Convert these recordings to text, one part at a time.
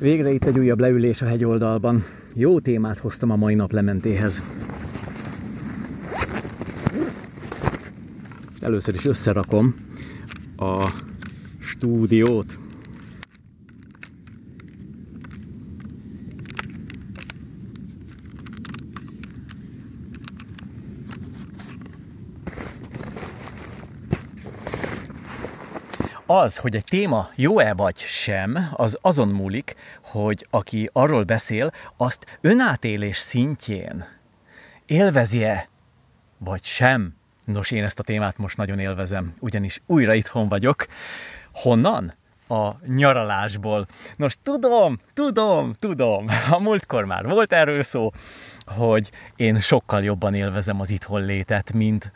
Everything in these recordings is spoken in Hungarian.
Végre itt egy újabb leülés a hegyoldalban. Jó témát hoztam a mai nap lementéhez. Először is összerakom a stúdiót. Az, hogy egy téma jó-e vagy sem, az azon múlik, hogy aki arról beszél, azt önátélés szintjén élvezi-e, vagy sem. Nos, én ezt a témát most nagyon élvezem, ugyanis újra itthon vagyok. Honnan? a nyaralásból. Nos, tudom, tudom, tudom, a múltkor már volt erről szó, hogy én sokkal jobban élvezem az itthon létet, mint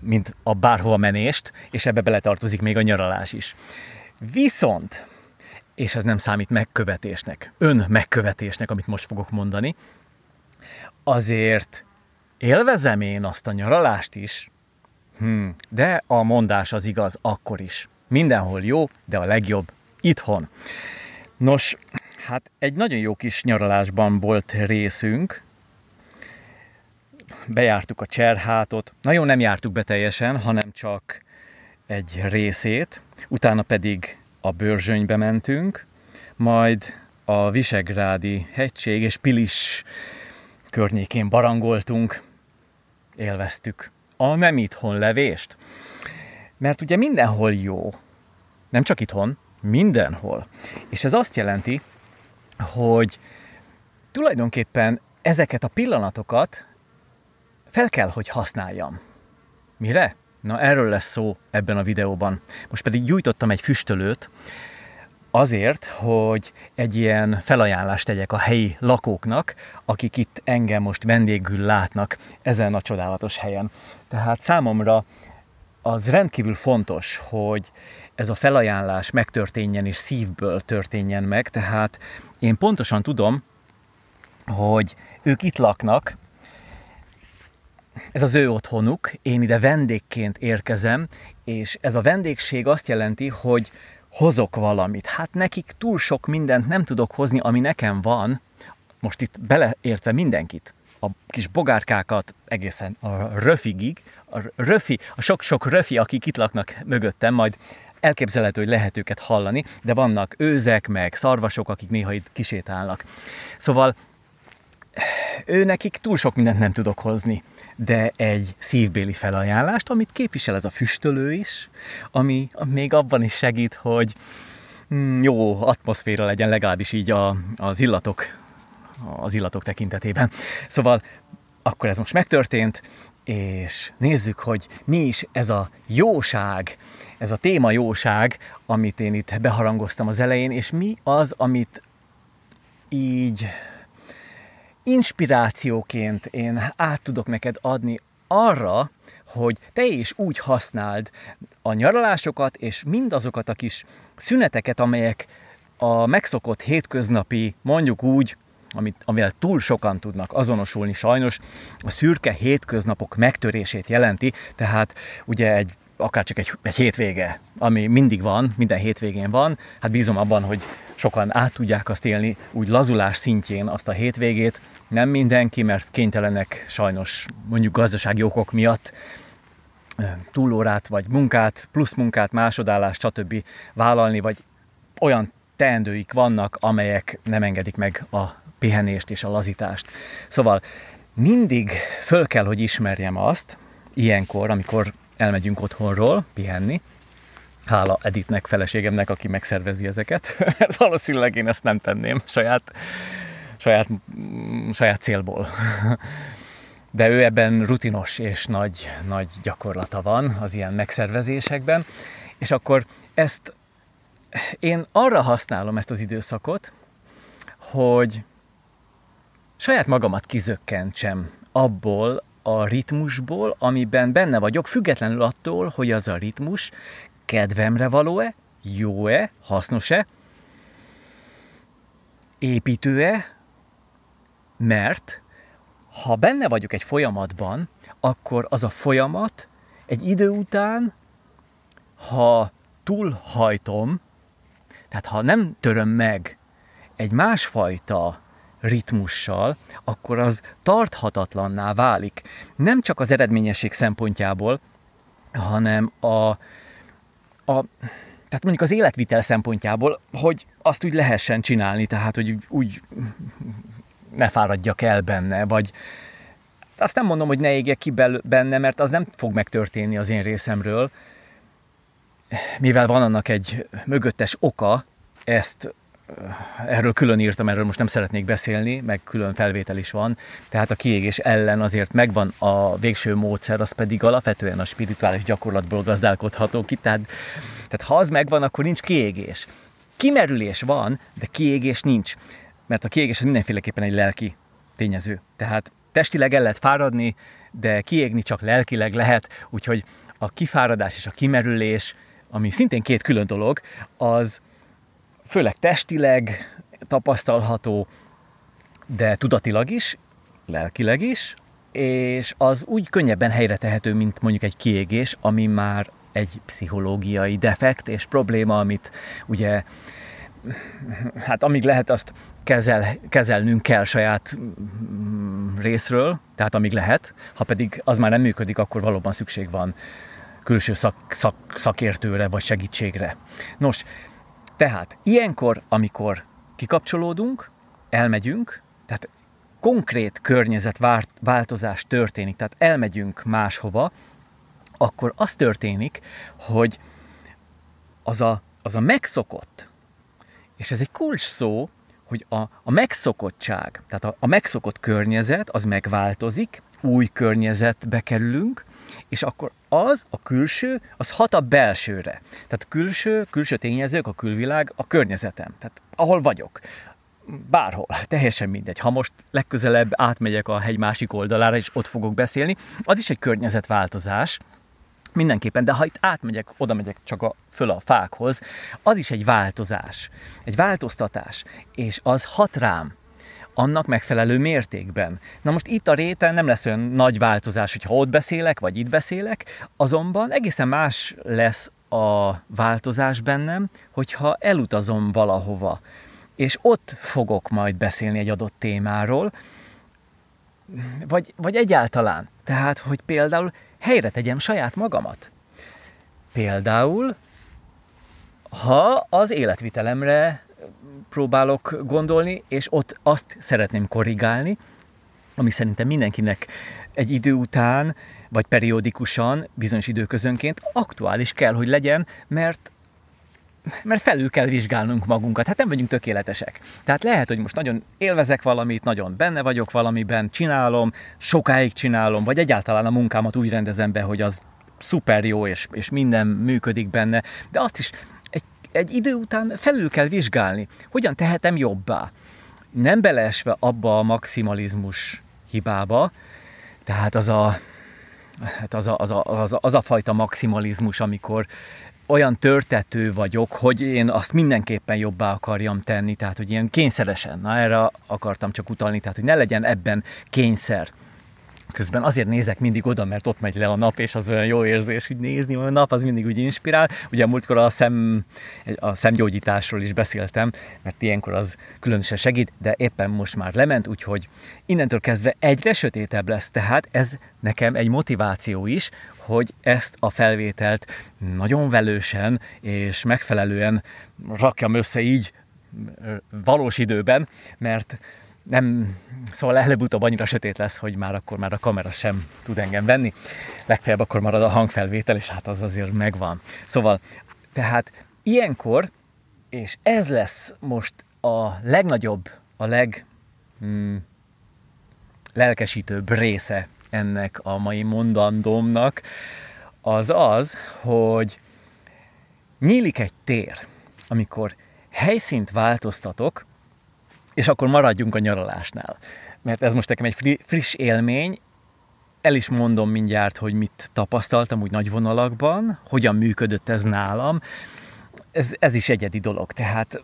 mint a bárhova menést, és ebbe beletartozik még a nyaralás is. Viszont, és ez nem számít megkövetésnek, ön megkövetésnek, amit most fogok mondani, azért élvezem én azt a nyaralást is, hmm, de a mondás az igaz akkor is. Mindenhol jó, de a legjobb itthon. Nos, hát egy nagyon jó kis nyaralásban volt részünk, bejártuk a Cserhátot, nagyon nem jártuk be teljesen, hanem csak egy részét, utána pedig a Bőrzsönybe mentünk, majd a Visegrádi hegység és Pilis környékén barangoltunk, élveztük a nem itthon levést. Mert ugye mindenhol jó, nem csak itthon, mindenhol. És ez azt jelenti, hogy tulajdonképpen ezeket a pillanatokat fel kell, hogy használjam. Mire? Na erről lesz szó ebben a videóban. Most pedig gyújtottam egy füstölőt, azért, hogy egy ilyen felajánlást tegyek a helyi lakóknak, akik itt engem most vendégül látnak ezen a csodálatos helyen. Tehát számomra az rendkívül fontos, hogy ez a felajánlás megtörténjen és szívből történjen meg, tehát én pontosan tudom, hogy ők itt laknak, ez az ő otthonuk, én ide vendégként érkezem, és ez a vendégség azt jelenti, hogy hozok valamit. Hát nekik túl sok mindent nem tudok hozni, ami nekem van, most itt beleértve mindenkit, a kis bogárkákat egészen a röfigig, a röfi, a sok-sok röfi, akik itt laknak mögöttem, majd elképzelhető, hogy lehet őket hallani, de vannak őzek, meg szarvasok, akik néha itt kisétálnak. Szóval ő nekik túl sok mindent nem tudok hozni de egy szívbéli felajánlást, amit képvisel ez a füstölő is, ami még abban is segít, hogy mm, jó atmoszféra legyen legalábbis így a, az illatok az illatok tekintetében. Szóval akkor ez most megtörtént, és nézzük, hogy mi is ez a jóság, ez a téma jóság, amit én itt beharangoztam az elején, és mi az, amit így inspirációként én át tudok neked adni arra, hogy te is úgy használd a nyaralásokat, és mindazokat a kis szüneteket, amelyek a megszokott hétköznapi, mondjuk úgy, amit, amivel túl sokan tudnak azonosulni sajnos, a szürke hétköznapok megtörését jelenti, tehát ugye egy akár csak egy, egy hétvége, ami mindig van, minden hétvégén van, hát bízom abban, hogy sokan át tudják azt élni úgy lazulás szintjén azt a hétvégét, nem mindenki, mert kénytelenek sajnos mondjuk gazdasági okok miatt túlórát, vagy munkát, plusz munkát, másodállást, stb. vállalni, vagy olyan teendőik vannak, amelyek nem engedik meg a pihenést és a lazítást. Szóval mindig föl kell, hogy ismerjem azt, ilyenkor, amikor elmegyünk otthonról pihenni, hála Editnek, feleségemnek, aki megszervezi ezeket, mert valószínűleg én ezt nem tenném saját, saját, saját célból. De ő ebben rutinos és nagy, nagy gyakorlata van az ilyen megszervezésekben, és akkor ezt én arra használom ezt az időszakot, hogy saját magamat kizökkentsem abból a ritmusból, amiben benne vagyok, függetlenül attól, hogy az a ritmus kedvemre való-e, jó-e, hasznos-e, építő-e, mert ha benne vagyok egy folyamatban, akkor az a folyamat egy idő után, ha túlhajtom, tehát ha nem töröm meg egy másfajta ritmussal, akkor az tarthatatlanná válik. Nem csak az eredményesség szempontjából, hanem a, a tehát mondjuk az életvitel szempontjából, hogy azt úgy lehessen csinálni, tehát hogy úgy, ne fáradjak el benne, vagy azt nem mondom, hogy ne égjek ki benne, mert az nem fog megtörténni az én részemről, mivel van annak egy mögöttes oka, ezt erről külön írtam, erről most nem szeretnék beszélni, meg külön felvétel is van, tehát a kiégés ellen azért megvan a végső módszer, az pedig alapvetően a spirituális gyakorlatból gazdálkodható ki, tehát, tehát ha az megvan, akkor nincs kiégés. Kimerülés van, de kiégés nincs, mert a kiégés az mindenféleképpen egy lelki tényező. Tehát testileg el lehet fáradni, de kiégni csak lelkileg lehet, úgyhogy a kifáradás és a kimerülés, ami szintén két külön dolog, az főleg testileg tapasztalható, de tudatilag is, lelkileg is, és az úgy könnyebben helyre tehető, mint mondjuk egy kiégés, ami már egy pszichológiai defekt és probléma, amit ugye hát amíg lehet, azt kezel, kezelnünk kell saját mm, részről, tehát amíg lehet, ha pedig az már nem működik, akkor valóban szükség van külső szak, szak, szakértőre vagy segítségre. Nos, tehát ilyenkor, amikor kikapcsolódunk, elmegyünk, tehát konkrét környezetváltozás történik, tehát elmegyünk máshova, akkor az történik, hogy az a, az a megszokott, és ez egy kulcs szó, hogy a, a megszokottság, tehát a, a megszokott környezet, az megváltozik, új környezetbe kerülünk, és akkor az, a külső, az hat a belsőre. Tehát külső, külső tényezők, a külvilág, a környezetem, tehát ahol vagyok. Bárhol, teljesen mindegy. Ha most legközelebb átmegyek a hegy másik oldalára, és ott fogok beszélni, az is egy környezetváltozás, mindenképpen, de ha itt átmegyek, oda megyek csak a, föl a fákhoz, az is egy változás, egy változtatás, és az hat rám, annak megfelelő mértékben. Na most itt a réten nem lesz olyan nagy változás, hogy ott beszélek, vagy itt beszélek, azonban egészen más lesz a változás bennem, hogyha elutazom valahova, és ott fogok majd beszélni egy adott témáról, vagy, vagy egyáltalán. Tehát, hogy például helyre tegyem saját magamat. Például, ha az életvitelemre próbálok gondolni, és ott azt szeretném korrigálni, ami szerintem mindenkinek egy idő után, vagy periódikusan, bizonyos időközönként aktuális kell, hogy legyen, mert mert felül kell vizsgálnunk magunkat, hát nem vagyunk tökéletesek. Tehát lehet, hogy most nagyon élvezek valamit, nagyon benne vagyok valamiben, csinálom, sokáig csinálom, vagy egyáltalán a munkámat úgy rendezem be, hogy az szuper jó, és, és minden működik benne, de azt is egy idő után felül kell vizsgálni, hogyan tehetem jobbá. Nem beleesve abba a maximalizmus hibába, tehát az a, hát az, a, az, a, az, a, az a fajta maximalizmus, amikor olyan törtető vagyok, hogy én azt mindenképpen jobbá akarjam tenni, tehát hogy ilyen kényszeresen, na erre akartam csak utalni, tehát hogy ne legyen ebben kényszer. Közben azért nézek mindig oda, mert ott megy le a nap, és az olyan jó érzés, hogy nézni, a nap az mindig úgy inspirál. Ugye a múltkor a, szem, a szemgyógyításról is beszéltem, mert ilyenkor az különösen segít, de éppen most már lement, úgyhogy innentől kezdve egyre sötétebb lesz, tehát ez nekem egy motiváció is, hogy ezt a felvételt nagyon velősen és megfelelően rakjam össze így valós időben, mert nem, szóval előbb-utóbb annyira sötét lesz, hogy már akkor már a kamera sem tud engem venni. Legfeljebb akkor marad a hangfelvétel, és hát az azért megvan. Szóval, tehát ilyenkor, és ez lesz most a legnagyobb, a leg hmm, lelkesítőbb része ennek a mai mondandómnak, az az, hogy nyílik egy tér, amikor helyszínt változtatok, és akkor maradjunk a nyaralásnál. Mert ez most nekem egy friss élmény, el is mondom mindjárt, hogy mit tapasztaltam úgy nagy vonalakban, hogyan működött ez nálam. Ez, ez is egyedi dolog, tehát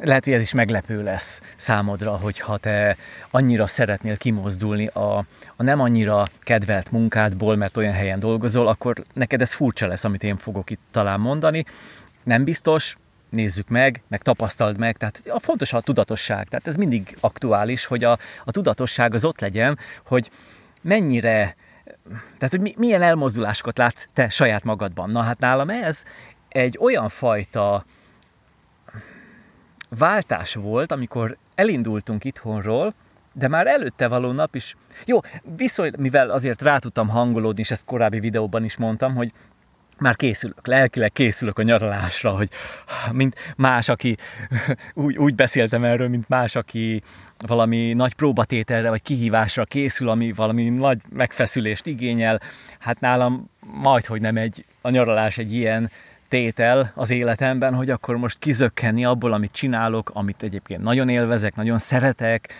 lehet, hogy ez is meglepő lesz számodra, hogyha te annyira szeretnél kimozdulni a, a nem annyira kedvelt munkádból, mert olyan helyen dolgozol, akkor neked ez furcsa lesz, amit én fogok itt talán mondani. Nem biztos, nézzük meg, meg tapasztald meg, tehát a fontos a tudatosság, tehát ez mindig aktuális, hogy a, a tudatosság az ott legyen, hogy mennyire, tehát hogy milyen elmozdulásokat látsz te saját magadban. Na hát nálam ez egy olyan fajta váltás volt, amikor elindultunk itthonról, de már előtte való nap is, jó, viszont mivel azért rá tudtam hangolódni, és ezt korábbi videóban is mondtam, hogy már készülök, lelkileg készülök a nyaralásra, hogy mint más, aki, úgy, úgy beszéltem erről, mint más, aki valami nagy próbatételre vagy kihívásra készül, ami valami nagy megfeszülést igényel. Hát nálam majd, hogy nem egy, a nyaralás egy ilyen tétel az életemben, hogy akkor most kizökkenni abból, amit csinálok, amit egyébként nagyon élvezek, nagyon szeretek,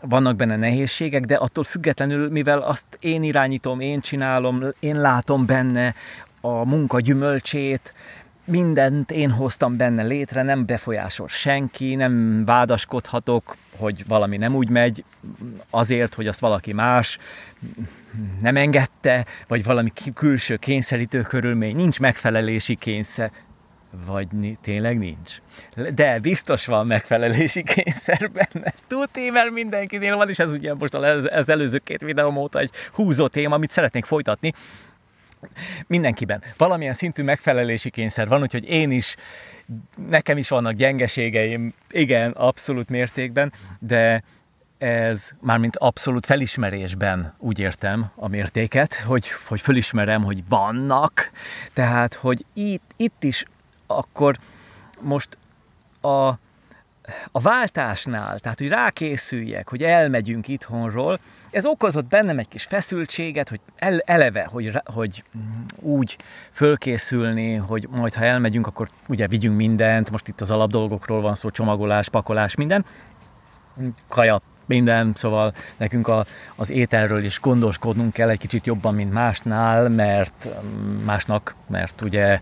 vannak benne nehézségek, de attól függetlenül, mivel azt én irányítom, én csinálom, én látom benne a munka gyümölcsét, mindent én hoztam benne létre, nem befolyásol senki, nem vádaskodhatok, hogy valami nem úgy megy, azért, hogy azt valaki más nem engedte, vagy valami külső kényszerítő körülmény, nincs megfelelési kényszer, vagy tényleg nincs. De biztos van megfelelési kényszer benne. Tuti, mert mindenkinél van, és ez ugye most az előző két videóm óta egy húzó téma, amit szeretnék folytatni. Mindenkiben. Valamilyen szintű megfelelési kényszer van, úgyhogy én is, nekem is vannak gyengeségeim, igen, abszolút mértékben, de ez mármint abszolút felismerésben úgy értem a mértéket, hogy, hogy fölismerem, hogy vannak, tehát, hogy itt, itt is akkor most a, a váltásnál, tehát hogy rákészüljek, hogy elmegyünk itthonról, ez okozott bennem egy kis feszültséget, hogy el, eleve, hogy, hogy úgy fölkészülni, hogy majd ha elmegyünk, akkor ugye vigyünk mindent, most itt az alapdolgokról van szó, csomagolás, pakolás, minden, kaja, minden, szóval nekünk a, az ételről is gondoskodnunk kell egy kicsit jobban, mint másnál, mert másnak, mert ugye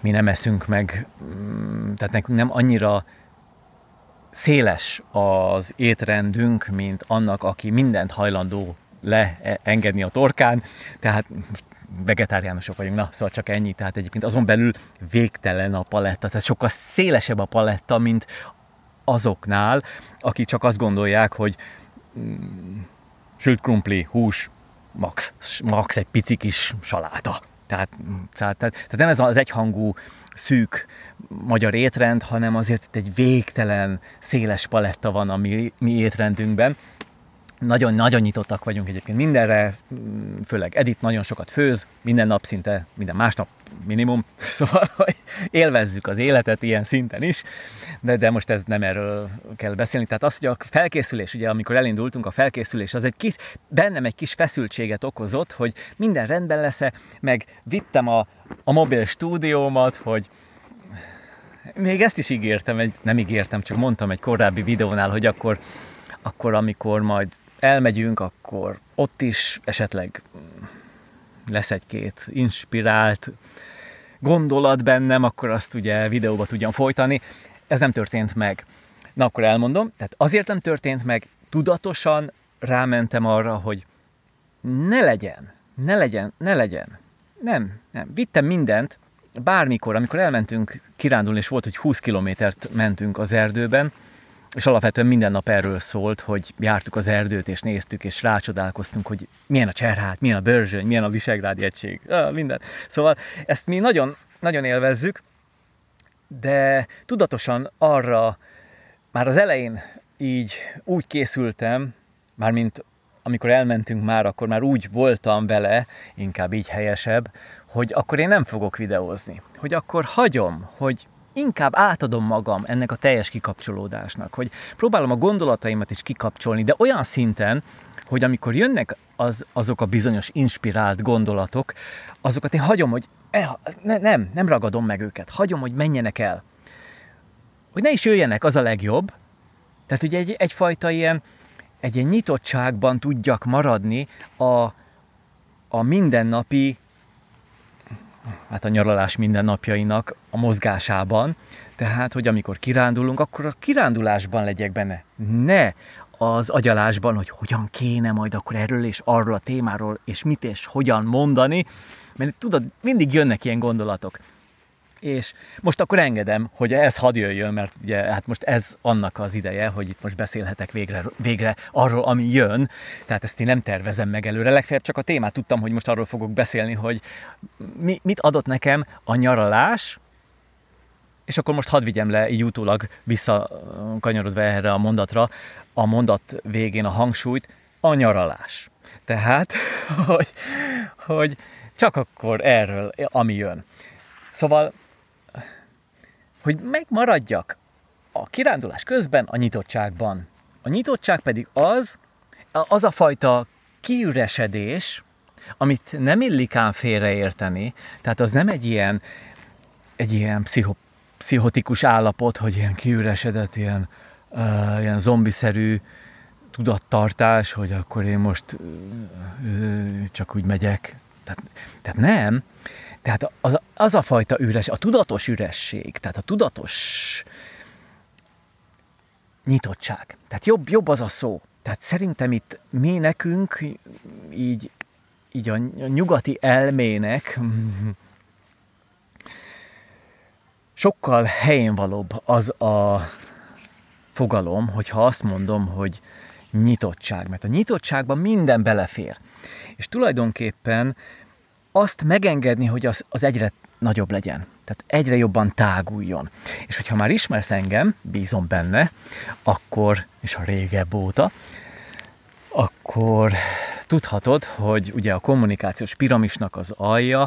mi nem eszünk meg, mm, tehát nekünk nem annyira széles az étrendünk, mint annak, aki mindent hajlandó leengedni a torkán, tehát vegetáriánusok vagyunk, na, szóval csak ennyi, tehát egyébként azon belül végtelen a paletta, tehát sokkal szélesebb a paletta, mint azoknál, akik csak azt gondolják, hogy mm, sült krumpli, hús, max, max egy pici kis saláta. Tehát, tehát, tehát nem ez az egyhangú szűk magyar étrend, hanem azért itt egy végtelen széles paletta van a mi, mi étrendünkben. Nagyon-nagyon nyitottak vagyunk egyébként mindenre, főleg Edith nagyon sokat főz, minden nap szinte, minden másnap minimum, szóval hogy élvezzük az életet ilyen szinten is, de, de most ez nem erről kell beszélni. Tehát az, hogy a felkészülés, ugye amikor elindultunk, a felkészülés az egy kis, bennem egy kis feszültséget okozott, hogy minden rendben lesz-e, meg vittem a, a mobil stúdiómat, hogy még ezt is ígértem, egy, nem ígértem, csak mondtam egy korábbi videónál, hogy akkor, akkor amikor majd elmegyünk, akkor ott is esetleg lesz egy-két inspirált gondolat bennem, akkor azt ugye videóba tudjam folytani. Ez nem történt meg. Na akkor elmondom, tehát azért nem történt meg, tudatosan rámentem arra, hogy ne legyen, ne legyen, ne legyen. Nem, nem. Vittem mindent, bármikor, amikor elmentünk kirándulni, és volt, hogy 20 kilométert mentünk az erdőben, és alapvetően minden nap erről szólt, hogy jártuk az erdőt, és néztük, és rácsodálkoztunk, hogy milyen a cserhát, milyen a bőrzsöny, milyen a visegrádi egység, minden. Szóval ezt mi nagyon, nagyon élvezzük, de tudatosan arra már az elején így úgy készültem, mármint amikor elmentünk már, akkor már úgy voltam vele, inkább így helyesebb, hogy akkor én nem fogok videózni. Hogy akkor hagyom, hogy inkább átadom magam ennek a teljes kikapcsolódásnak, hogy próbálom a gondolataimat is kikapcsolni, de olyan szinten, hogy amikor jönnek az, azok a bizonyos inspirált gondolatok, azokat én hagyom, hogy eh, ne, nem, nem ragadom meg őket, hagyom, hogy menjenek el. Hogy ne is jöjjenek, az a legjobb. Tehát ugye egy, egyfajta ilyen, egy ilyen nyitottságban tudjak maradni a, a mindennapi hát a nyaralás mindennapjainak a mozgásában. Tehát, hogy amikor kirándulunk, akkor a kirándulásban legyek benne. Ne az agyalásban, hogy hogyan kéne majd akkor erről és arról a témáról, és mit és hogyan mondani, mert tudod, mindig jönnek ilyen gondolatok. És most akkor engedem, hogy ez hadd jöjjön, mert ugye hát most ez annak az ideje, hogy itt most beszélhetek végre, végre arról, ami jön, tehát ezt én nem tervezem meg előre, legfeljebb csak a témát tudtam, hogy most arról fogok beszélni, hogy mi, mit adott nekem a nyaralás, és akkor most hadd vigyem le így utólag visszakanyarodva erre a mondatra, a mondat végén a hangsúlyt, a nyaralás. Tehát, hogy, hogy csak akkor erről, ami jön. Szóval, hogy megmaradjak a kirándulás közben a nyitottságban. A nyitottság pedig az, az a fajta kiüresedés, amit nem illik ám félreérteni, tehát az nem egy ilyen, egy ilyen pszicho, pszichotikus állapot, hogy ilyen kiüresedett, ilyen, uh, ilyen zombiszerű tudattartás, hogy akkor én most uh, uh, csak úgy megyek. Tehát, tehát nem, tehát az, az a fajta üres, a tudatos üresség, tehát a tudatos nyitottság. Tehát jobb, jobb az a szó. Tehát szerintem itt mi nekünk, így, így a nyugati elmének sokkal helyén valóbb az a fogalom, hogyha azt mondom, hogy nyitottság. Mert a nyitottságban minden belefér. És tulajdonképpen azt megengedni, hogy az, az egyre nagyobb legyen. Tehát egyre jobban táguljon. És hogyha már ismersz engem, bízom benne, akkor, és a régebb óta, akkor tudhatod, hogy ugye a kommunikációs piramisnak az alja,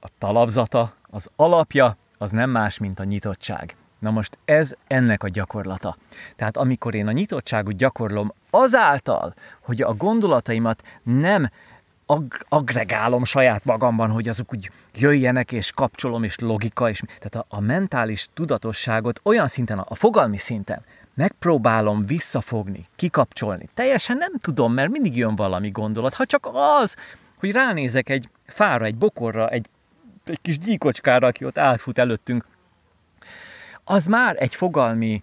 a talapzata, az alapja, az nem más, mint a nyitottság. Na most ez ennek a gyakorlata. Tehát amikor én a nyitottságot gyakorlom azáltal, hogy a gondolataimat nem ag- agregálom saját magamban, hogy azok úgy jöjjenek, és kapcsolom, és logika, és tehát a, a mentális tudatosságot olyan szinten, a fogalmi szinten megpróbálom visszafogni, kikapcsolni. Teljesen nem tudom, mert mindig jön valami gondolat. Ha csak az, hogy ránézek egy fára, egy bokorra, egy, egy kis gyíkocskára, aki ott átfut előttünk, az már egy fogalmi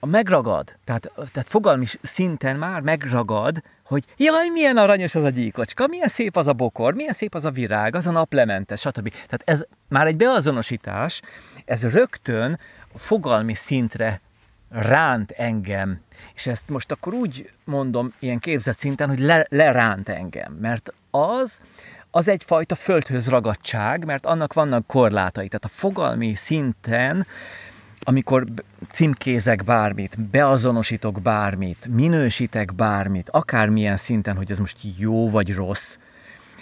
a megragad, tehát, tehát fogalmi szinten már megragad, hogy jaj, milyen aranyos az a gyíkocska, milyen szép az a bokor, milyen szép az a virág, az a naplementes, stb. Tehát ez már egy beazonosítás, ez rögtön fogalmi szintre ránt engem, és ezt most akkor úgy mondom ilyen képzett szinten, hogy le, leránt engem, mert az, az egyfajta földhöz ragadság, mert annak vannak korlátai. Tehát a fogalmi szinten amikor címkézek bármit, beazonosítok bármit, minősítek bármit, akármilyen szinten, hogy ez most jó vagy rossz,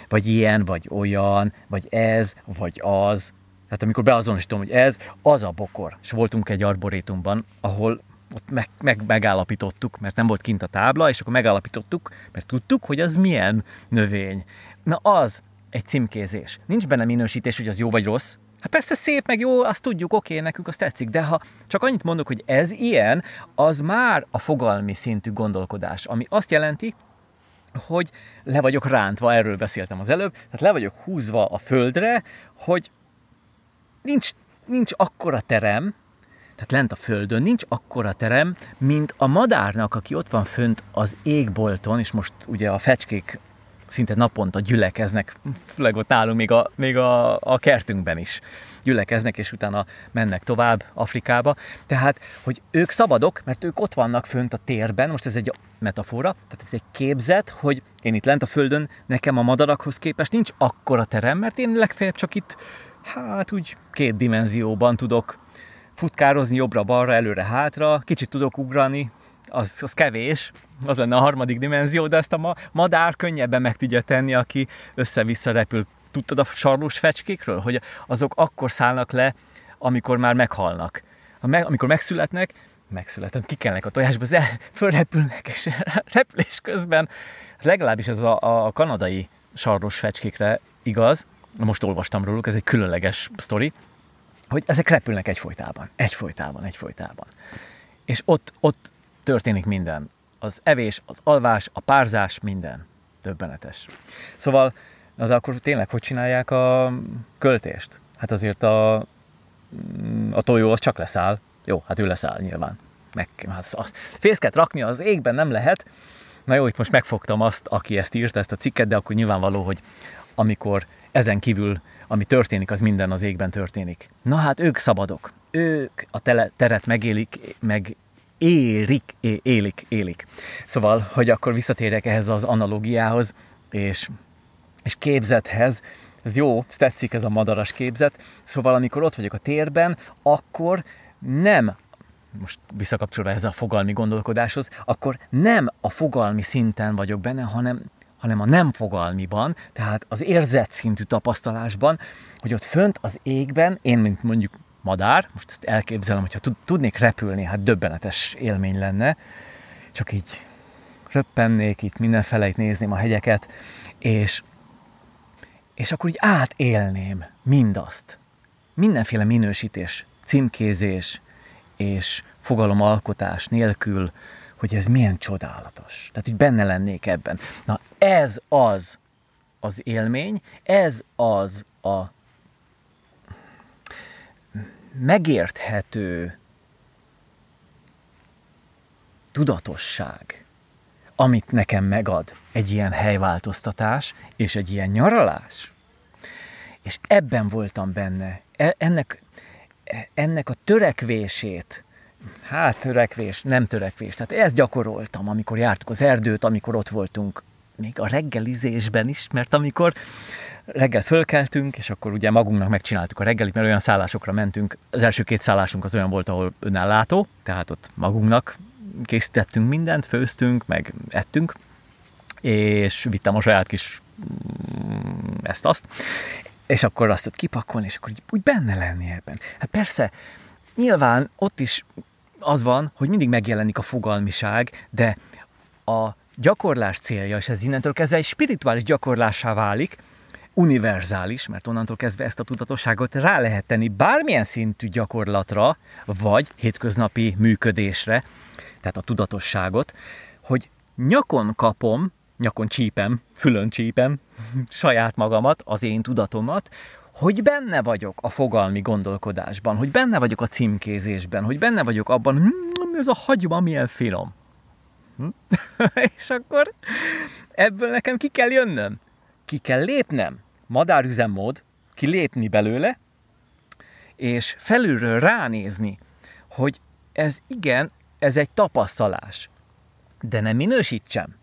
vagy ilyen, vagy olyan, vagy ez, vagy az. Tehát amikor beazonosítom, hogy ez, az a bokor. És voltunk egy arborétumban, ahol ott meg, meg, megállapítottuk, mert nem volt kint a tábla, és akkor megállapítottuk, mert tudtuk, hogy az milyen növény. Na az egy címkézés. Nincs benne minősítés, hogy az jó vagy rossz, Hát persze szép, meg jó, azt tudjuk, oké, nekünk azt tetszik, de ha csak annyit mondok, hogy ez ilyen, az már a fogalmi szintű gondolkodás, ami azt jelenti, hogy le vagyok rántva, erről beszéltem az előbb, tehát le vagyok húzva a földre, hogy nincs, nincs akkora terem, tehát lent a földön nincs akkora terem, mint a madárnak, aki ott van fönt az égbolton, és most ugye a fecskék szinte naponta gyülekeznek, főleg ott nálunk még a, még a, a kertünkben is gyülekeznek, és utána mennek tovább Afrikába. Tehát, hogy ők szabadok, mert ők ott vannak fönt a térben, most ez egy metafora, tehát ez egy képzet, hogy én itt lent a földön, nekem a madarakhoz képest nincs akkora terem, mert én legfeljebb csak itt, hát úgy két dimenzióban tudok futkározni jobbra-balra, előre-hátra, kicsit tudok ugrani, az, az kevés, az lenne a harmadik dimenzió, de ezt a ma, madár könnyebben meg tudja tenni, aki össze-vissza repül. Tudtad a sarlós fecskékről, hogy azok akkor szállnak le, amikor már meghalnak. Amikor megszületnek, megszületem, kikelnek a tojásba, az fölrepülnek, és repülés közben, legalábbis ez a, a kanadai sarlós fecskékre igaz, most olvastam róluk, ez egy különleges sztori, hogy ezek repülnek egyfolytában, egyfolytában, egyfolytában. És ott, ott történik minden. Az evés, az alvás, a párzás, minden. Többenetes. Szóval, de akkor tényleg hogy csinálják a költést? Hát azért a, a tojó az csak leszáll. Jó, hát ő leszáll nyilván. Meg, hát azt fészket rakni az égben nem lehet, Na jó, itt most megfogtam azt, aki ezt írta, ezt a cikket, de akkor nyilvánvaló, hogy amikor ezen kívül, ami történik, az minden az égben történik. Na hát ők szabadok. Ők a tele, teret megélik, meg érik, é, élik, élik. Szóval, hogy akkor visszatérjek ehhez az analógiához, és, és képzethez, ez jó, tetszik ez a madaras képzet, szóval amikor ott vagyok a térben, akkor nem most visszakapcsolva ez a fogalmi gondolkodáshoz, akkor nem a fogalmi szinten vagyok benne, hanem, hanem a nem fogalmiban, tehát az érzett szintű tapasztalásban, hogy ott fönt az égben, én, mint mondjuk madár, most ezt elképzelem, hogyha tudnék repülni, hát döbbenetes élmény lenne, csak így röppennék itt mindenfeleit nézném a hegyeket, és, és akkor így átélném mindazt. Mindenféle minősítés, címkézés és fogalomalkotás nélkül, hogy ez milyen csodálatos. Tehát, hogy benne lennék ebben. Na, ez az az élmény, ez az a megérthető tudatosság, amit nekem megad egy ilyen helyváltoztatás és egy ilyen nyaralás. És ebben voltam benne. E, ennek, ennek a törekvését, hát törekvés, nem törekvés, tehát ezt gyakoroltam, amikor jártuk az erdőt, amikor ott voltunk még a reggelizésben is, mert amikor reggel fölkeltünk, és akkor ugye magunknak megcsináltuk a reggelit, mert olyan szállásokra mentünk. Az első két szállásunk az olyan volt, ahol önállátó, tehát ott magunknak készítettünk mindent, főztünk, meg ettünk, és vittem a saját kis mm, ezt-azt, és akkor azt ott kipakolni, és akkor úgy benne lenni ebben. Hát persze, nyilván ott is az van, hogy mindig megjelenik a fogalmiság, de a gyakorlás célja, és ez innentől kezdve egy spirituális gyakorlássá válik, univerzális, mert onnantól kezdve ezt a tudatosságot rá lehet tenni bármilyen szintű gyakorlatra, vagy hétköznapi működésre, tehát a tudatosságot, hogy nyakon kapom, nyakon csípem, fülön csípem saját magamat, az én tudatomat, hogy benne vagyok a fogalmi gondolkodásban, hogy benne vagyok a címkézésben, hogy benne vagyok abban, hm, ez a hagyma milyen finom. Hm? és akkor ebből nekem ki kell jönnöm, ki kell lépnem, madárüzemmód, kilépni belőle, és felülről ránézni, hogy ez igen, ez egy tapasztalás. De ne minősítsem,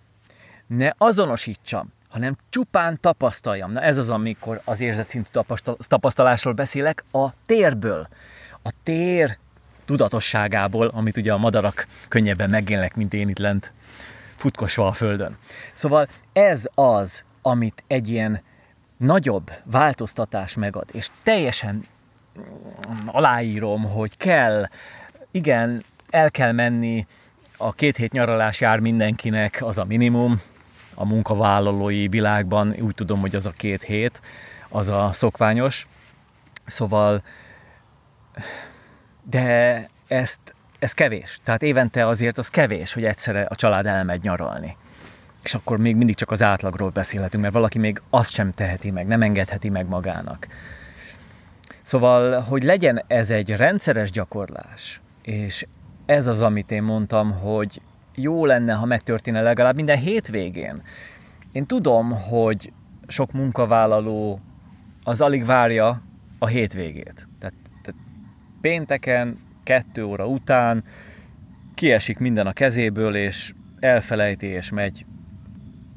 ne azonosítsam, hanem csupán tapasztaljam. Na ez az, amikor az érzetszintű tapasztalásról beszélek, a térből. A tér tudatosságából, amit ugye a madarak könnyebben megélnek, mint én itt lent futkosva a földön. Szóval ez az, amit egy ilyen nagyobb változtatás megad, és teljesen aláírom, hogy kell, igen, el kell menni, a két hét nyaralás jár mindenkinek, az a minimum, a munkavállalói világban, úgy tudom, hogy az a két hét, az a szokványos. Szóval, de ezt, ez kevés. Tehát évente azért az kevés, hogy egyszerre a család elmegy nyaralni és akkor még mindig csak az átlagról beszélhetünk, mert valaki még azt sem teheti meg, nem engedheti meg magának. Szóval, hogy legyen ez egy rendszeres gyakorlás, és ez az, amit én mondtam, hogy jó lenne, ha megtörténne legalább minden hétvégén. Én tudom, hogy sok munkavállaló az alig várja a hétvégét. Pénteken, kettő óra után kiesik minden a kezéből, és elfelejti, és megy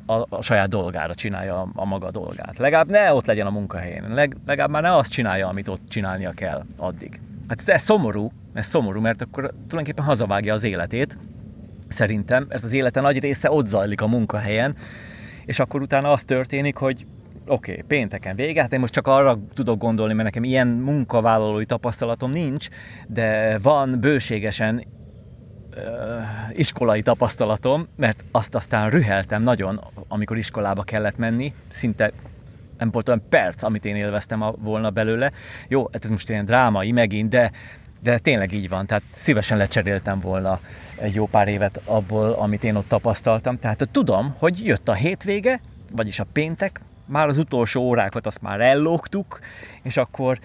a, a saját dolgára csinálja a, a maga dolgát. Legalább ne ott legyen a munkahelyén, leg, legalább már ne azt csinálja, amit ott csinálnia kell addig. Hát ez, ez szomorú, ez szomorú, mert akkor tulajdonképpen hazavágja az életét, szerintem, mert az élete nagy része ott zajlik a munkahelyen, és akkor utána az történik, hogy oké, okay, pénteken vége, hát én most csak arra tudok gondolni, mert nekem ilyen munkavállalói tapasztalatom nincs, de van bőségesen iskolai tapasztalatom, mert azt aztán rüheltem nagyon, amikor iskolába kellett menni, szinte nem volt olyan perc, amit én élveztem volna belőle. Jó, hát ez most ilyen drámai megint, de, de tényleg így van, tehát szívesen lecseréltem volna egy jó pár évet abból, amit én ott tapasztaltam. Tehát tudom, hogy jött a hétvége, vagyis a péntek, már az utolsó órákat azt már ellógtuk, és akkor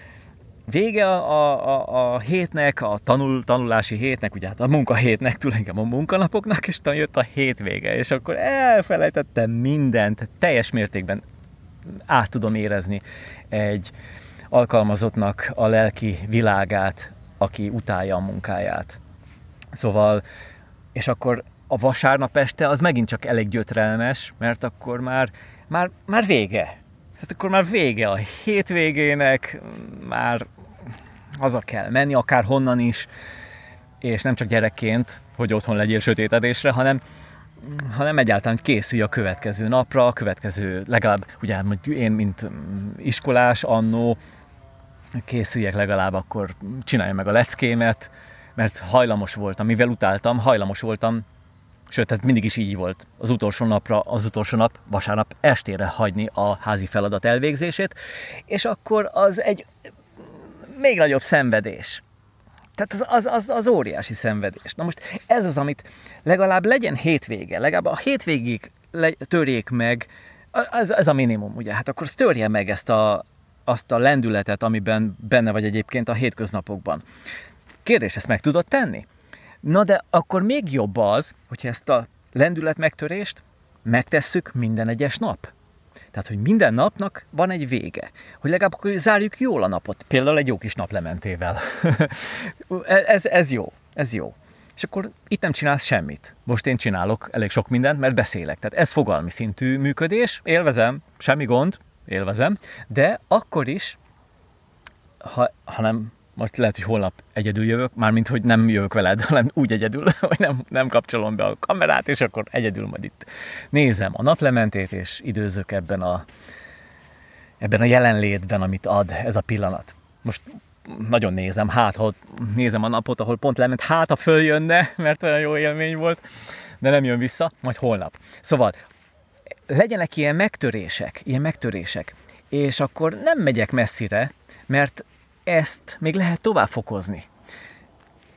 vége a, a, a hétnek, a tanul, tanulási hétnek, ugye hát a munkahétnek, tulajdonképpen a munkanapoknak, és jött a hétvége, és akkor elfelejtettem mindent, teljes mértékben át tudom érezni egy alkalmazottnak a lelki világát, aki utálja a munkáját. Szóval, és akkor a vasárnap este az megint csak elég gyötrelmes, mert akkor már, már, már vége. Tehát akkor már vége a hétvégének, már haza kell menni, akár honnan is, és nem csak gyerekként, hogy otthon legyél sötétedésre, hanem hanem egyáltalán készülj a következő napra, a következő, legalább ugye én, mint iskolás annó, készüljek legalább, akkor csináljam meg a leckémet, mert hajlamos voltam, mivel utáltam, hajlamos voltam, sőt, tehát mindig is így volt, az utolsó napra, az utolsó nap, vasárnap estére hagyni a házi feladat elvégzését, és akkor az egy még nagyobb szenvedés. Tehát az, az, az, az óriási szenvedés. Na most ez az, amit legalább legyen hétvége, legalább a hétvégig le, törjék meg, ez, ez a minimum, ugye? Hát akkor törje meg ezt a, azt a lendületet, amiben benne vagy egyébként a hétköznapokban. Kérdés, ezt meg tudod tenni? Na de akkor még jobb az, hogyha ezt a lendület megtörést megtesszük minden egyes nap. Tehát, hogy minden napnak van egy vége. Hogy legalább akkor zárjuk jól a napot. Például egy jó kis naplementével. ez, ez jó, ez jó. És akkor itt nem csinálsz semmit. Most én csinálok elég sok mindent, mert beszélek. Tehát ez fogalmi szintű működés, élvezem, semmi gond, élvezem, de akkor is, ha, ha nem most lehet, hogy holnap egyedül jövök, mármint, hogy nem jövök veled, hanem úgy egyedül, hogy nem, nem kapcsolom be a kamerát, és akkor egyedül majd itt nézem a naplementét, és időzök ebben a, ebben a jelenlétben, amit ad ez a pillanat. Most nagyon nézem, hát ha nézem a napot, ahol pont lement, hát ha följönne, mert olyan jó élmény volt, de nem jön vissza, majd holnap. Szóval legyenek ilyen megtörések, ilyen megtörések, és akkor nem megyek messzire, mert ezt még lehet tovább fokozni.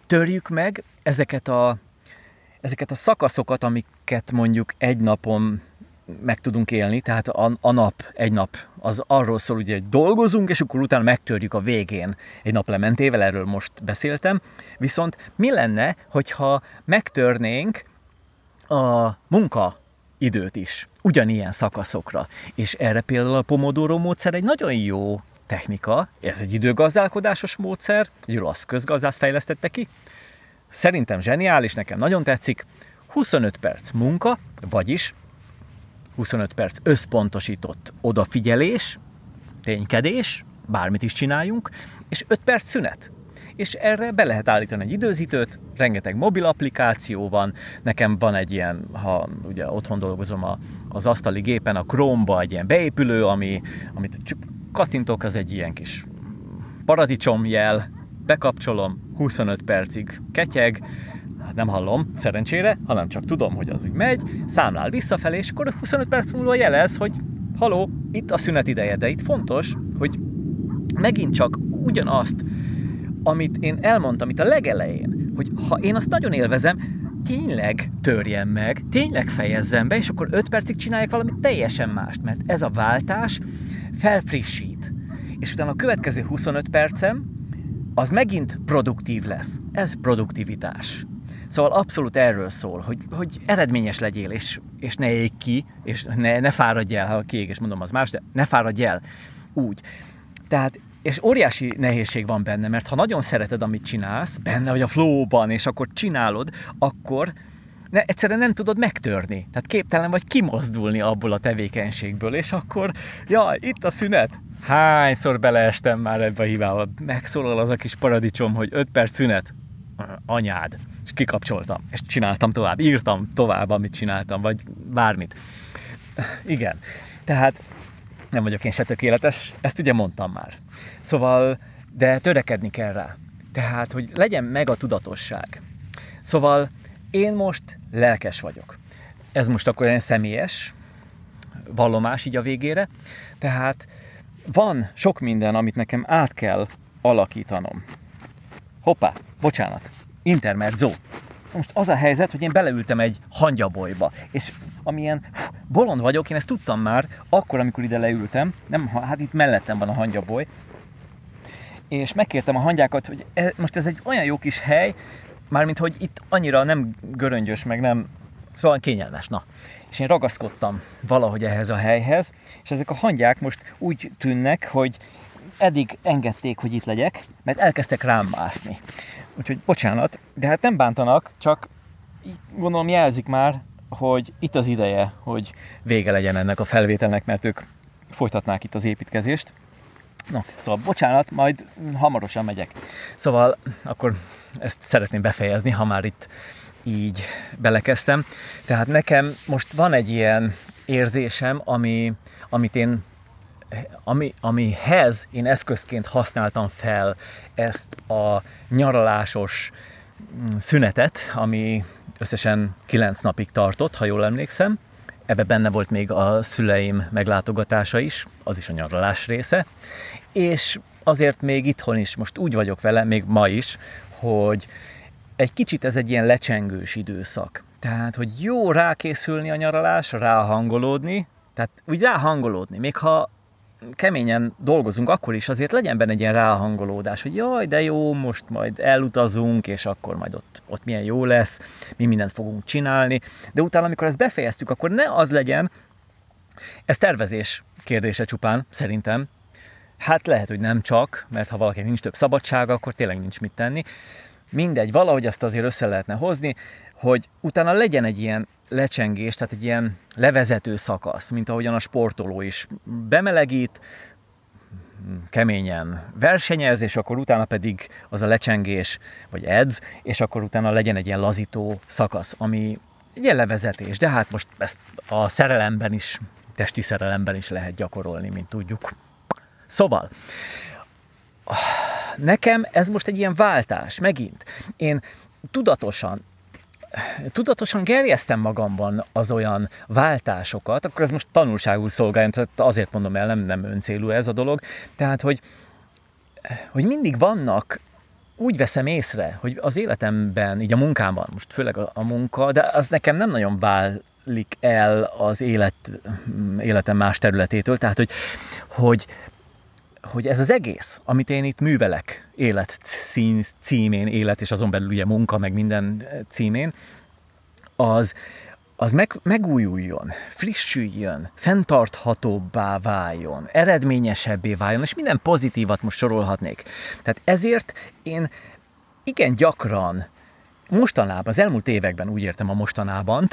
Törjük meg ezeket a, ezeket a szakaszokat, amiket mondjuk egy napon meg tudunk élni, tehát a, a nap, egy nap, az arról szól, ugye, hogy dolgozunk, és akkor utána megtörjük a végén egy nap lementével, erről most beszéltem. Viszont mi lenne, hogyha megtörnénk a munka időt is, ugyanilyen szakaszokra. És erre például a Pomodoro módszer egy nagyon jó technika, ez egy időgazdálkodásos módszer, egy olasz közgazdász fejlesztette ki. Szerintem zseniális, nekem nagyon tetszik. 25 perc munka, vagyis 25 perc összpontosított odafigyelés, ténykedés, bármit is csináljunk, és 5 perc szünet. És erre be lehet állítani egy időzítőt, rengeteg mobil applikáció van, nekem van egy ilyen, ha ugye otthon dolgozom a, az asztali gépen, a Chrome-ba egy ilyen beépülő, ami, amit kattintok, az egy ilyen kis paradicsomjel, bekapcsolom, 25 percig ketyeg, hát nem hallom, szerencsére, hanem csak tudom, hogy az úgy megy, számlál visszafelé, és akkor 25 perc múlva jelez, hogy haló, itt a szünet ideje, de itt fontos, hogy megint csak ugyanazt, amit én elmondtam itt a legelején, hogy ha én azt nagyon élvezem, tényleg törjen meg, tényleg fejezzem be, és akkor 5 percig csinálják valamit teljesen mást, mert ez a váltás felfrissít. És utána a következő 25 percem az megint produktív lesz. Ez produktivitás. Szóval abszolút erről szól, hogy, hogy eredményes legyél, és, és ne ég ki, és ne, ne fáradj el, ha kiég, és mondom, az más, de ne fáradj el úgy. Tehát, és óriási nehézség van benne, mert ha nagyon szereted, amit csinálsz, benne vagy a flowban, és akkor csinálod, akkor ne, egyszerűen nem tudod megtörni. Tehát képtelen vagy kimozdulni abból a tevékenységből, és akkor, ja, itt a szünet. Hányszor beleestem már ebbe a hibába. Megszólal az a kis paradicsom, hogy 5 perc szünet. Anyád. És kikapcsoltam, és csináltam tovább. Írtam tovább, amit csináltam, vagy bármit. Igen. Tehát nem vagyok én se tökéletes, ezt ugye mondtam már. Szóval, de törekedni kell rá. Tehát, hogy legyen meg a tudatosság. Szóval én most lelkes vagyok. Ez most akkor egy személyes vallomás így a végére. Tehát van sok minden, amit nekem át kell alakítanom. Hoppá, bocsánat, intermezzo. Most az a helyzet, hogy én beleültem egy hangyabolyba, és amilyen bolond vagyok, én ezt tudtam már akkor, amikor ide leültem, nem, hát itt mellettem van a hangyaboly, és megkértem a hangyákat, hogy e, most ez egy olyan jó kis hely, mármint hogy itt annyira nem göröngyös, meg nem, szóval kényelmes, na. És én ragaszkodtam valahogy ehhez a helyhez, és ezek a hangyák most úgy tűnnek, hogy eddig engedték, hogy itt legyek, mert elkezdtek rám mászni. Úgyhogy bocsánat, de hát nem bántanak, csak gondolom jelzik már, hogy itt az ideje, hogy vége legyen ennek a felvételnek, mert ők folytatnák itt az építkezést. No, szóval bocsánat, majd hamarosan megyek. Szóval akkor ezt szeretném befejezni, ha már itt így belekezdtem. Tehát nekem most van egy ilyen érzésem, ami, amit én ami, amihez én eszközként használtam fel ezt a nyaralásos mm, szünetet, ami összesen kilenc napig tartott, ha jól emlékszem. Ebbe benne volt még a szüleim meglátogatása is, az is a nyaralás része. És azért még itthon is most úgy vagyok vele, még ma is, hogy egy kicsit ez egy ilyen lecsengős időszak. Tehát, hogy jó rákészülni a nyaralás, ráhangolódni, tehát úgy ráhangolódni, még ha keményen dolgozunk, akkor is azért legyen benne egy ilyen ráhangolódás, hogy jaj, de jó, most majd elutazunk, és akkor majd ott, ott milyen jó lesz, mi mindent fogunk csinálni, de utána, amikor ezt befejeztük, akkor ne az legyen, ez tervezés kérdése csupán, szerintem, Hát lehet, hogy nem csak, mert ha valakinek nincs több szabadsága, akkor tényleg nincs mit tenni. Mindegy, valahogy azt azért össze lehetne hozni, hogy utána legyen egy ilyen lecsengés, tehát egy ilyen levezető szakasz, mint ahogyan a sportoló is bemelegít, keményen versenyez, és akkor utána pedig az a lecsengés, vagy edz, és akkor utána legyen egy ilyen lazító szakasz, ami egy ilyen levezetés, de hát most ezt a szerelemben is, testi szerelemben is lehet gyakorolni, mint tudjuk. Szóval, nekem ez most egy ilyen váltás, megint. Én tudatosan tudatosan gerjeztem magamban az olyan váltásokat, akkor ez most tanulságul szolgáljon, azért mondom el, nem, nem öncélú ez a dolog, tehát, hogy, hogy mindig vannak úgy veszem észre, hogy az életemben, így a munkámban, most főleg a, a munka, de az nekem nem nagyon válik el az élet, életem más területétől, tehát hogy, hogy hogy ez az egész, amit én itt művelek, élet címén, élet, és azon belül ugye munka, meg minden címén, az, az meg, megújuljon, frissüljön, fenntarthatóbbá váljon, eredményesebbé váljon, és minden pozitívat most sorolhatnék. Tehát ezért én igen gyakran mostanában, az elmúlt években úgy értem a mostanában,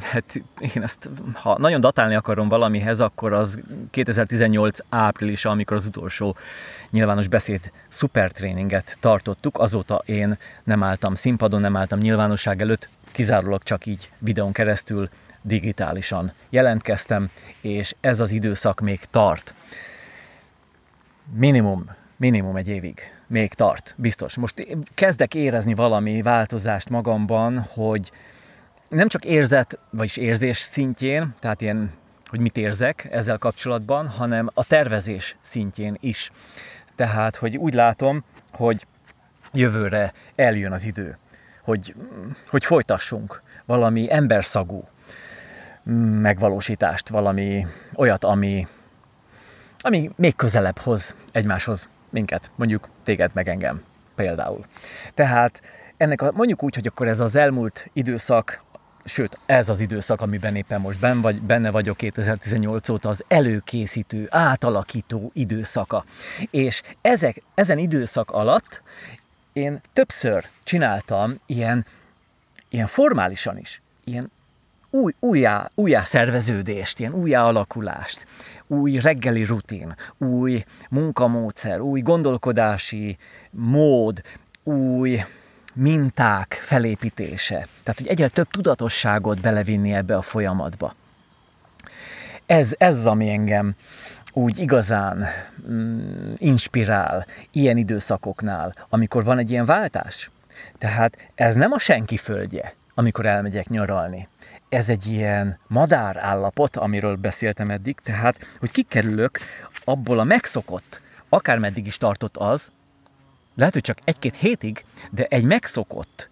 Hát én ezt, ha nagyon datálni akarom valamihez, akkor az 2018 április, amikor az utolsó nyilvános beszéd szupertréninget tartottuk. Azóta én nem álltam színpadon, nem álltam nyilvánosság előtt, kizárólag csak így videón keresztül digitálisan jelentkeztem, és ez az időszak még tart. Minimum, minimum egy évig még tart, biztos. Most kezdek érezni valami változást magamban, hogy, nem csak érzet, vagyis érzés szintjén, tehát ilyen, hogy mit érzek ezzel kapcsolatban, hanem a tervezés szintjén is. Tehát, hogy úgy látom, hogy jövőre eljön az idő, hogy, hogy folytassunk valami emberszagú megvalósítást, valami olyat, ami, ami még közelebb hoz egymáshoz minket, mondjuk téged meg engem például. Tehát ennek a, mondjuk úgy, hogy akkor ez az elmúlt időszak sőt, ez az időszak, amiben éppen most ben vagy, benne vagyok 2018 óta, az előkészítő, átalakító időszaka. És ezek, ezen időszak alatt én többször csináltam ilyen, ilyen formálisan is, ilyen új, újjá, újjá szerveződést, ilyen újjá alakulást, új reggeli rutin, új munkamódszer, új gondolkodási mód, új minták felépítése. Tehát, hogy egyre több tudatosságot belevinni ebbe a folyamatba. Ez, ez ami engem úgy igazán mm, inspirál ilyen időszakoknál, amikor van egy ilyen váltás. Tehát ez nem a senki földje, amikor elmegyek nyaralni. Ez egy ilyen madár állapot, amiről beszéltem eddig, tehát, hogy kikerülök abból a megszokott, akármeddig is tartott az, lehet, hogy csak egy-két hétig, de egy megszokott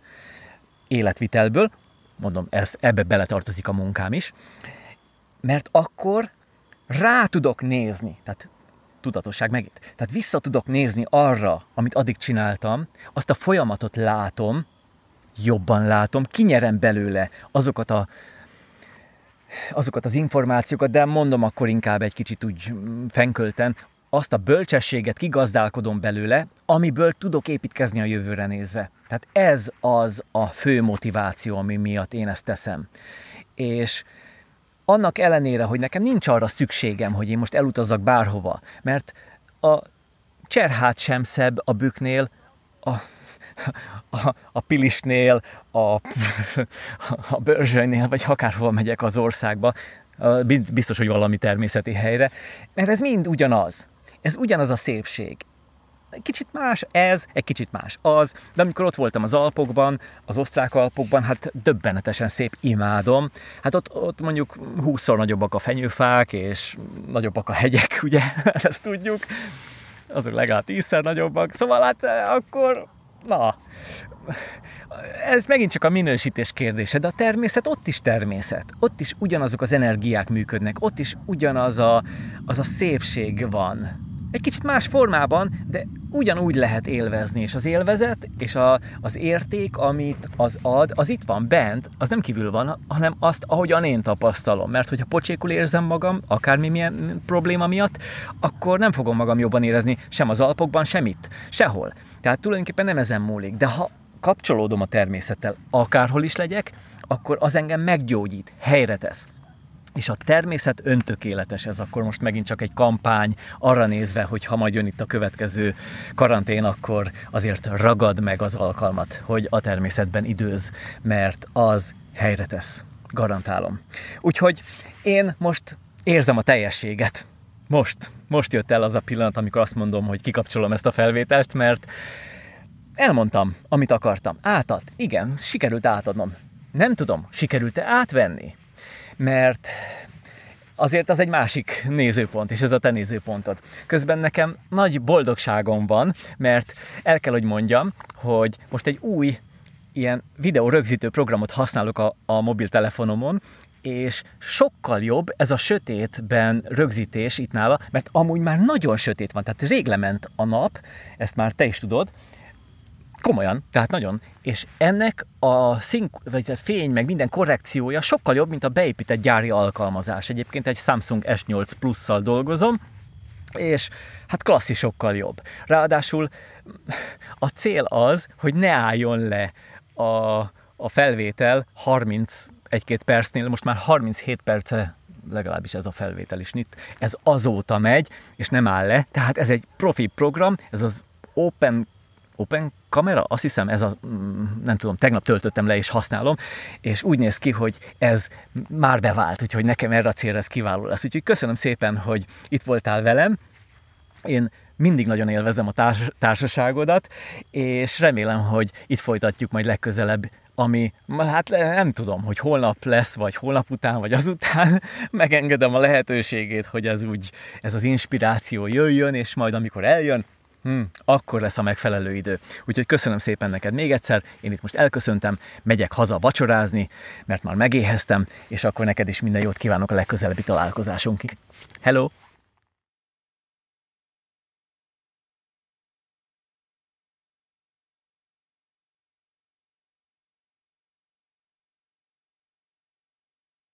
életvitelből, mondom, ez, ebbe beletartozik a munkám is, mert akkor rá tudok nézni, tehát tudatosság megint. Tehát vissza tudok nézni arra, amit addig csináltam, azt a folyamatot látom, jobban látom, kinyerem belőle azokat a azokat az információkat, de mondom akkor inkább egy kicsit úgy fenkölten, azt a bölcsességet kigazdálkodom belőle, amiből tudok építkezni a jövőre nézve. Tehát ez az a fő motiváció, ami miatt én ezt teszem. És annak ellenére, hogy nekem nincs arra szükségem, hogy én most elutazzak bárhova, mert a cserhát sem szebb a büknél, a, a, a Pilisnél, a, a Börzsönynél, vagy akárhova megyek az országba, biztos, hogy valami természeti helyre, mert ez mind ugyanaz. Ez ugyanaz a szépség. Kicsit más ez, egy kicsit más az, de amikor ott voltam az Alpokban, az osztrák Alpokban, hát döbbenetesen szép, imádom. Hát ott, ott mondjuk húszszor nagyobbak a fenyőfák, és nagyobbak a hegyek, ugye, ezt tudjuk. Azok legalább tízszer nagyobbak, szóval hát eh, akkor, na, ez megint csak a minősítés kérdése, de a természet ott is természet. Ott is ugyanazok az energiák működnek, ott is ugyanaz a, az a szépség van egy kicsit más formában, de ugyanúgy lehet élvezni, és az élvezet és a, az érték, amit az ad, az itt van bent, az nem kívül van, hanem azt, ahogyan én tapasztalom. Mert hogyha pocsékul érzem magam, akármi milyen probléma miatt, akkor nem fogom magam jobban érezni sem az Alpokban, semmit, sehol. Tehát tulajdonképpen nem ezen múlik. De ha kapcsolódom a természettel, akárhol is legyek, akkor az engem meggyógyít, helyre tesz és a természet öntökéletes, ez akkor most megint csak egy kampány arra nézve, hogy ha majd jön itt a következő karantén, akkor azért ragad meg az alkalmat, hogy a természetben időz, mert az helyre tesz. Garantálom. Úgyhogy én most érzem a teljességet. Most, most jött el az a pillanat, amikor azt mondom, hogy kikapcsolom ezt a felvételt, mert elmondtam, amit akartam. Átad. Igen, sikerült átadnom. Nem tudom, sikerült-e átvenni? Mert azért az egy másik nézőpont, és ez a te nézőpontod. Közben nekem nagy boldogságom van, mert el kell, hogy mondjam, hogy most egy új ilyen videó rögzítő programot használok a, a mobiltelefonomon, és sokkal jobb ez a sötétben rögzítés itt nála, mert amúgy már nagyon sötét van, tehát rég lement a nap, ezt már te is tudod, Komolyan, tehát nagyon. És ennek a szink, vagy a fény, meg minden korrekciója sokkal jobb, mint a beépített gyári alkalmazás. Egyébként egy Samsung S8 Plus-szal dolgozom, és hát klasszisokkal jobb. Ráadásul a cél az, hogy ne álljon le a, a felvétel 31-2 percnél, most már 37 perce legalábbis ez a felvétel is itt, ez azóta megy, és nem áll le, tehát ez egy profi program, ez az Open Open kamera, azt hiszem ez a, mm, nem tudom, tegnap töltöttem le és használom, és úgy néz ki, hogy ez már bevált, úgyhogy nekem erre a célra ez kiváló lesz. Úgyhogy köszönöm szépen, hogy itt voltál velem. Én mindig nagyon élvezem a társ- társaságodat, és remélem, hogy itt folytatjuk majd legközelebb ami, hát nem tudom, hogy holnap lesz, vagy holnap után, vagy azután, megengedem a lehetőségét, hogy ez úgy, ez az inspiráció jöjjön, és majd amikor eljön, Hmm, akkor lesz a megfelelő idő. Úgyhogy köszönöm szépen neked még egyszer, én itt most elköszöntem, megyek haza vacsorázni, mert már megéheztem, és akkor neked is minden jót kívánok a legközelebbi találkozásunkig. Hello!